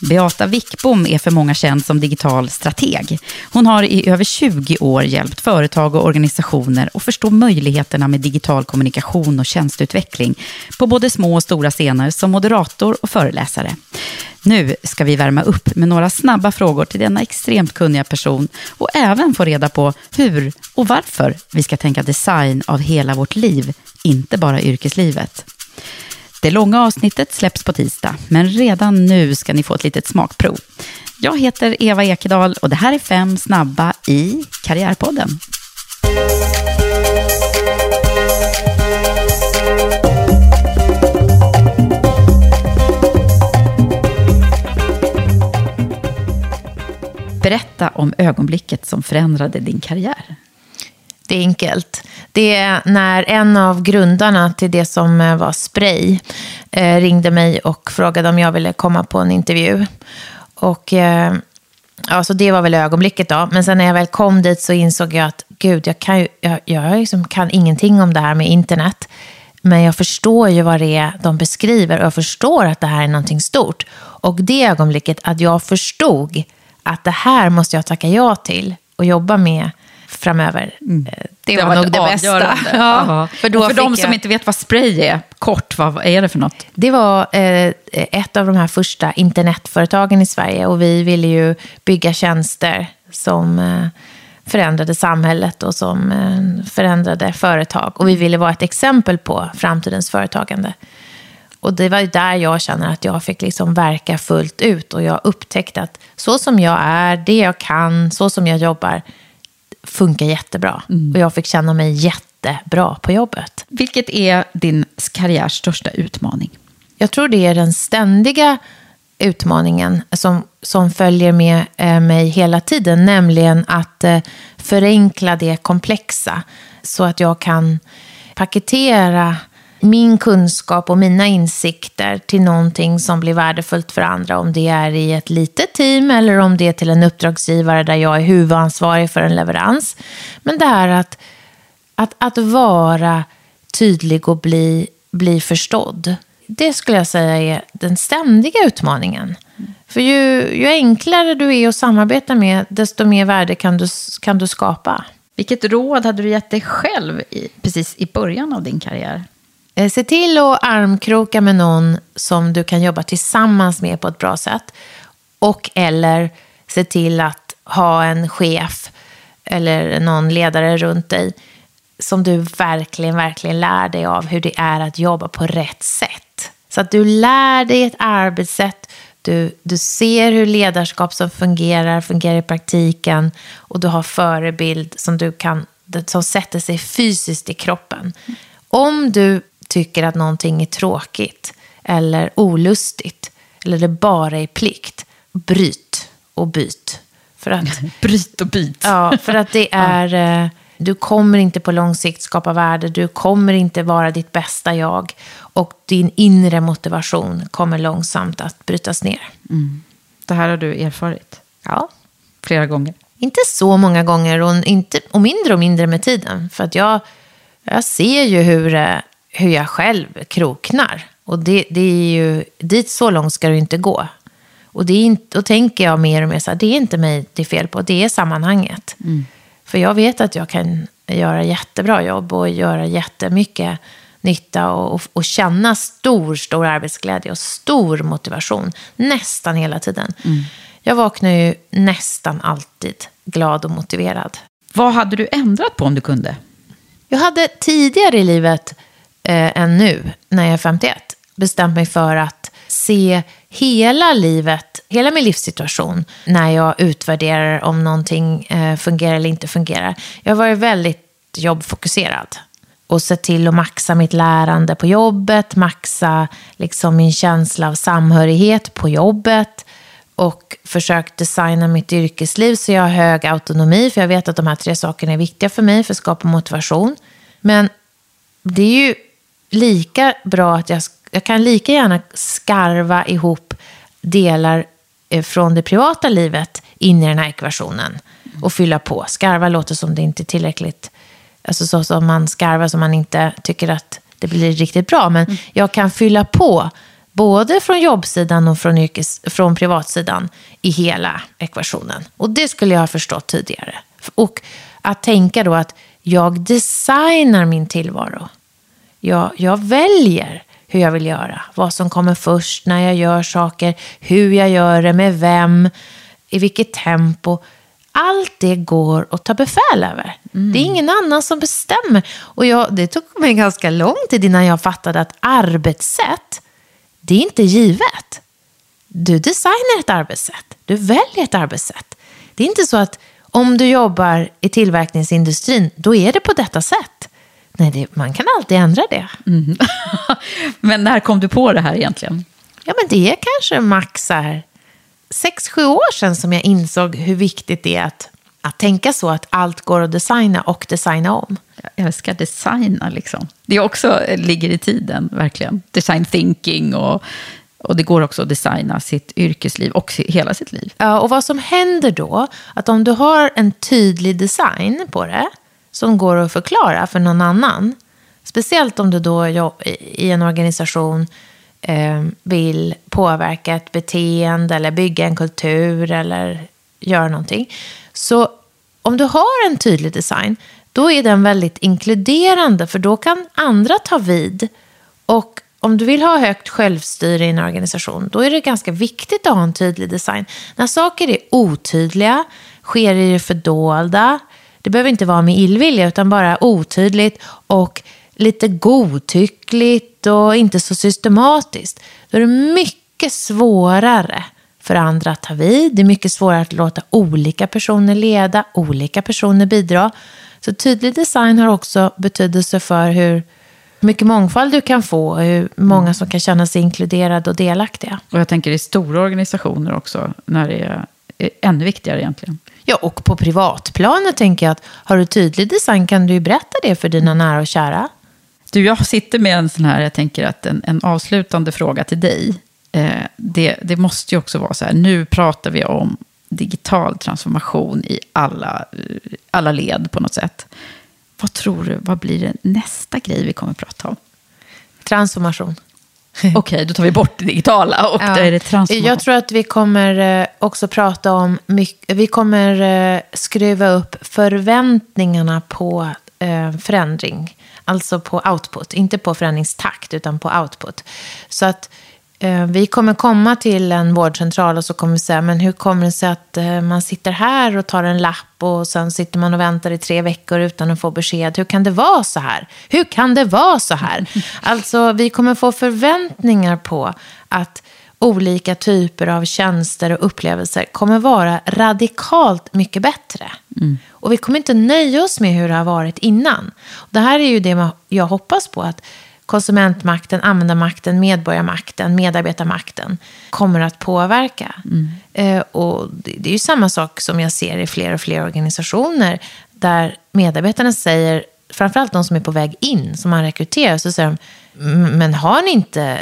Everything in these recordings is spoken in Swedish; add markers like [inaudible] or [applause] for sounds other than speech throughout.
Beata Wickbom är för många känd som digital strateg. Hon har i över 20 år hjälpt företag och organisationer att förstå möjligheterna med digital kommunikation och tjänsteutveckling på både små och stora scener som moderator och föreläsare. Nu ska vi värma upp med några snabba frågor till denna extremt kunniga person och även få reda på hur och varför vi ska tänka design av hela vårt liv, inte bara yrkeslivet. Det långa avsnittet släpps på tisdag, men redan nu ska ni få ett litet smakprov. Jag heter Eva Ekedal och det här är fem snabba i Karriärpodden. Berätta om ögonblicket som förändrade din karriär. Det är enkelt. Det är när en av grundarna till det som eh, var Spray eh, ringde mig och frågade om jag ville komma på en intervju. Och eh, ja, så det var väl ögonblicket då. Men sen när jag väl kom dit så insåg jag att gud, jag kan, ju, jag, jag liksom kan ingenting om det här med internet. Men jag förstår ju vad det är de beskriver och jag förstår att det här är någonting stort. Och det ögonblicket att jag förstod att det här måste jag tacka ja till och jobba med framöver. Mm. Eh, det, det var, nog det bästa. Ja, för då för de jag... som inte vet vad spray är, kort, vad är det för något? Det var eh, ett av de här första internetföretagen i Sverige och vi ville ju bygga tjänster som eh, förändrade samhället och som eh, förändrade företag. Och vi ville vara ett exempel på framtidens företagande. Och det var där jag känner att jag fick liksom verka fullt ut och jag upptäckte att så som jag är, det jag kan, så som jag jobbar, funkar jättebra. Mm. Och jag fick känna mig jättebra på jobbet. Vilket är din karriärs största utmaning? Jag tror det är den ständiga utmaningen som, som följer med eh, mig hela tiden. Nämligen att eh, förenkla det komplexa. Så att jag kan paketera min kunskap och mina insikter till någonting som blir värdefullt för andra. Om det är i ett litet team eller om det är till en uppdragsgivare där jag är huvudansvarig för en leverans. Men det här att, att, att vara tydlig och bli, bli förstådd. Det skulle jag säga är den ständiga utmaningen. För ju, ju enklare du är att samarbeta med, desto mer värde kan du, kan du skapa. Vilket råd hade du gett dig själv i, precis i början av din karriär? Eh, se till att armkroka med någon som du kan jobba tillsammans med på ett bra sätt. Och eller se till att ha en chef eller någon ledare runt dig som du verkligen, verkligen lär dig av hur det är att jobba på rätt sätt. Så att du lär dig ett arbetssätt, du, du ser hur ledarskap som fungerar, fungerar i praktiken och du har förebild som, du kan, som sätter sig fysiskt i kroppen. Om du tycker att någonting är tråkigt eller olustigt eller det bara är plikt, bryt och byt. För att, [laughs] Bryt och byt. ja, för att det [laughs] är... eh, Du kommer inte på lång sikt skapa värde. Du kommer inte vara ditt bästa jag. Och din inre motivation kommer långsamt att brytas ner. Det här har du erfarit Ja, flera gånger. inte så många gånger och, inte, och mindre och mindre med tiden. För att jag, jag ser ju hur, eh, hur jag själv kroknar. Och det, det är ju, dit så långt ska du inte gå. Och det är inte, då tänker jag mer och mer så här, det är inte mig det är fel på, det är sammanhanget. För jag vet att jag kan göra jättebra jobb och göra jättemycket nytta och, och, och känna stor, stor arbetsglädje och stor motivation nästan hela tiden. Jag vaknar ju nästan alltid glad och motiverad. Vad hade du ändrat på om du kunde? Jag hade tidigare i livet eh, än nu, när jag är 51, bestämt mig för att se hela livet, hela min livssituation, när jag utvärderar om någonting eh, fungerar eller inte fungerar. Jag har varit väldigt jobbfokuserad och sett till att maxa mitt lärande på jobbet, maxa liksom min känsla av samhörighet på jobbet och försökt designa mitt yrkesliv så jag har hög autonomi, för jag vet att de här tre sakerna är viktiga för mig för att skapa motivation. Men det är ju lika bra att jag, jag kan lika gärna skarva ihop delar eh, från det privata livet in i den här ekvationen och fylla på. Skarva låter som det inte är tillräckligt, alltså så som man skarvar som man inte tycker att det blir riktigt bra. Men jag kan fylla på både från jobbsidan och från, yrkes, från privatsidan i hela ekvationen. Och det skulle jag ha förstått tidigare. Och att tänka då att jag designar min tillvaro. Jag, jag väljer hur jag vill göra. Vad som kommer först, när jag gör saker, hur jag gör det, med vem, i vilket tempo. Allt det går att ta befäl över. Det är ingen annan som bestämmer. Och jag, det tog mig ganska lång tid innan jag fattade att arbetssätt, det är inte givet. Du designar ett arbetssätt. Du väljer ett arbetssätt. Det är inte så att om du jobbar i tillverkningsindustrin, då är det på detta sätt. Nej, det, man kan alltid ändra det. [laughs] Men när kom du på det här egentligen? Ja, men det är kanske max här, sex, sju år sedan som jag insåg hur viktigt det är att, att tänka så att allt går att designa och designa om. Jag älskar designa liksom. Det också ligger i tiden, verkligen. Design thinking och, och det går också att designa sitt yrkesliv och hela sitt liv. Ja, och vad som händer då, att om du har en tydlig design på det, som går att förklara för någon annan, speciellt om du då i en organisation eh, vill påverka ett beteende eller bygga en kultur eller göra någonting. Så om du har en tydlig design, då är den väldigt inkluderande, för då kan andra ta vid. Och om du vill ha högt självstyre i en organisation, då är det ganska viktigt att ha en tydlig design. När saker är otydliga, sker i det fördolda, det behöver inte vara med illvilja, utan bara otydligt och lite godtyckligt och inte så systematiskt. Då är det mycket svårare för andra att ta vid. Det är mycket svårare att låta olika personer leda, olika personer bidra. Så tydlig design har också betydelse för hur mycket mångfald du kan få och hur många som kan känna sig inkluderade och delaktiga. Och jag tänker i stora organisationer också, när det är, är ännu viktigare egentligen. Ja, och på privatplanet tänker jag att har du tydlig design kan du ju berätta det för dina nära och kära. Du, jag sitter med en sån här, jag tänker att en, en avslutande fråga till dig. Eh, det, det måste ju också vara så här, nu pratar vi om digital transformation i alla, eh, alla led på något sätt. Vad tror du, vad blir det nästa grej vi kommer att prata om? Transformation. [laughs] Okej, då tar vi bort det digitala och då är det transformation. Jag tror att vi kommer eh, också prata om, mycket, vi kommer eh, skruva upp förväntningarna på eh, förändring. Alltså på output, inte på förändringstakt utan på output. Så att vi kommer komma till en vårdcentral och så kommer vi säga, men hur kommer det sig att eh, man sitter här och tar en lapp och sen sitter man och väntar i tre veckor utan att få besked. Hur kan det vara så här? Hur kan det vara så här? [laughs] Alltså, vi kommer få förväntningar på att olika typer av tjänster och upplevelser kommer vara radikalt mycket bättre. Och vi kommer inte nöja oss med hur det har varit innan. Det här är ju det jag hoppas på, att konsumentmakten, användarmakten, medborgarmakten, medarbetarmakten kommer att påverka. Mm. Eh, och det, det är ju samma sak som jag ser i fler och fler organisationer där medarbetarna säger, framförallt de som är på väg in, som man rekryterar, så säger de, men har ni inte,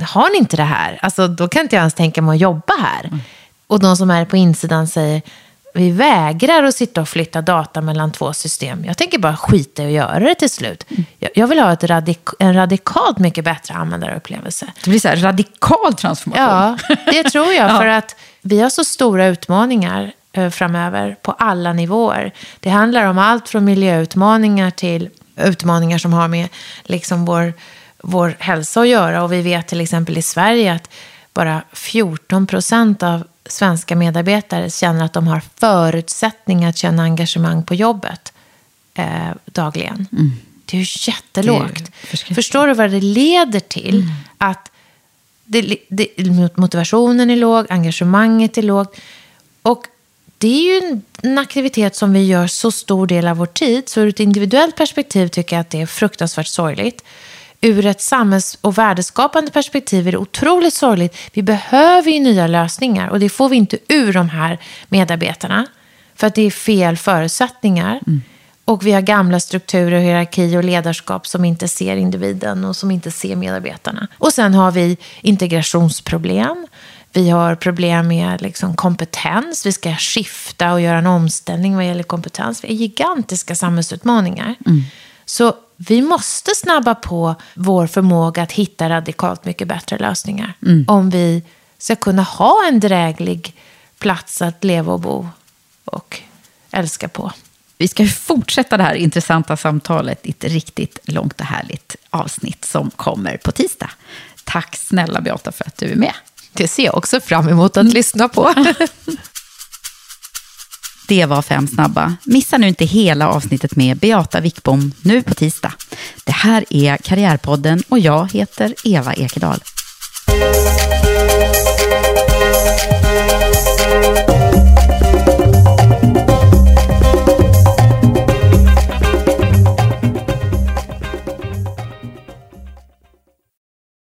har ni inte det här? Alltså, då kan inte jag ens tänka mig att jobba här. Mm. Och de som är på insidan säger, vi vägrar att sitta och flytta data mellan två system. Jag tänker bara skita i att göra det till slut. Mm. Jag, jag, vill ha ett radik en radikalt mycket bättre användarupplevelse. Det blir så här radikal transformation. Ja, det [laughs] tror jag. ja. För att vi har så stora utmaningar eh, framöver på alla nivåer. Det handlar om allt från miljöutmaningar till utmaningar som har med liksom vår, vår hälsa att göra. Och vi vet till exempel i Sverige att bara 14 procent av svenska medarbetare känner att de har förutsättningar att känna engagemang på jobbet eh, dagligen. Mm. Det är ju jättelågt. Är Förstår du vad det leder till? Mm. Att det, det, motivationen är låg, engagemanget är lågt. Och det är ju en, en aktivitet som vi gör så stor del av vår tid. Så ur ett individuellt perspektiv tycker jag att det är fruktansvärt sorgligt ur ett samhälls och värdeskapande perspektiv är det otroligt sorgligt. Vi behöver ju nya lösningar och det får vi inte ur de här medarbetarna. För att det är fel förutsättningar. Mm. Och vi har gamla strukturer, hierarki och ledarskap som inte ser individen och som inte ser medarbetarna. Och sen har vi integrationsproblem. Vi har problem med liksom kompetens. Vi ska skifta och göra en omställning vad gäller kompetens. Vi har gigantiska samhällsutmaningar. Mm. Så vi måste snabba på vår förmåga att hitta radikalt mycket bättre lösningar. Mm. Om vi ska kunna ha en dräglig plats att leva och bo och älska på. Vi ska fortsätta det här intressanta samtalet i ett riktigt långt och härligt avsnitt som kommer på tisdag. Tack snälla Beata för att du är med. Det ser jag också fram emot att mm. lyssna på. [laughs] Det var fem snabba. Missa nu inte hela avsnittet med Beata Wickbom nu på tisdag. Det här är Karriärpodden och jag heter Eva Ekedal.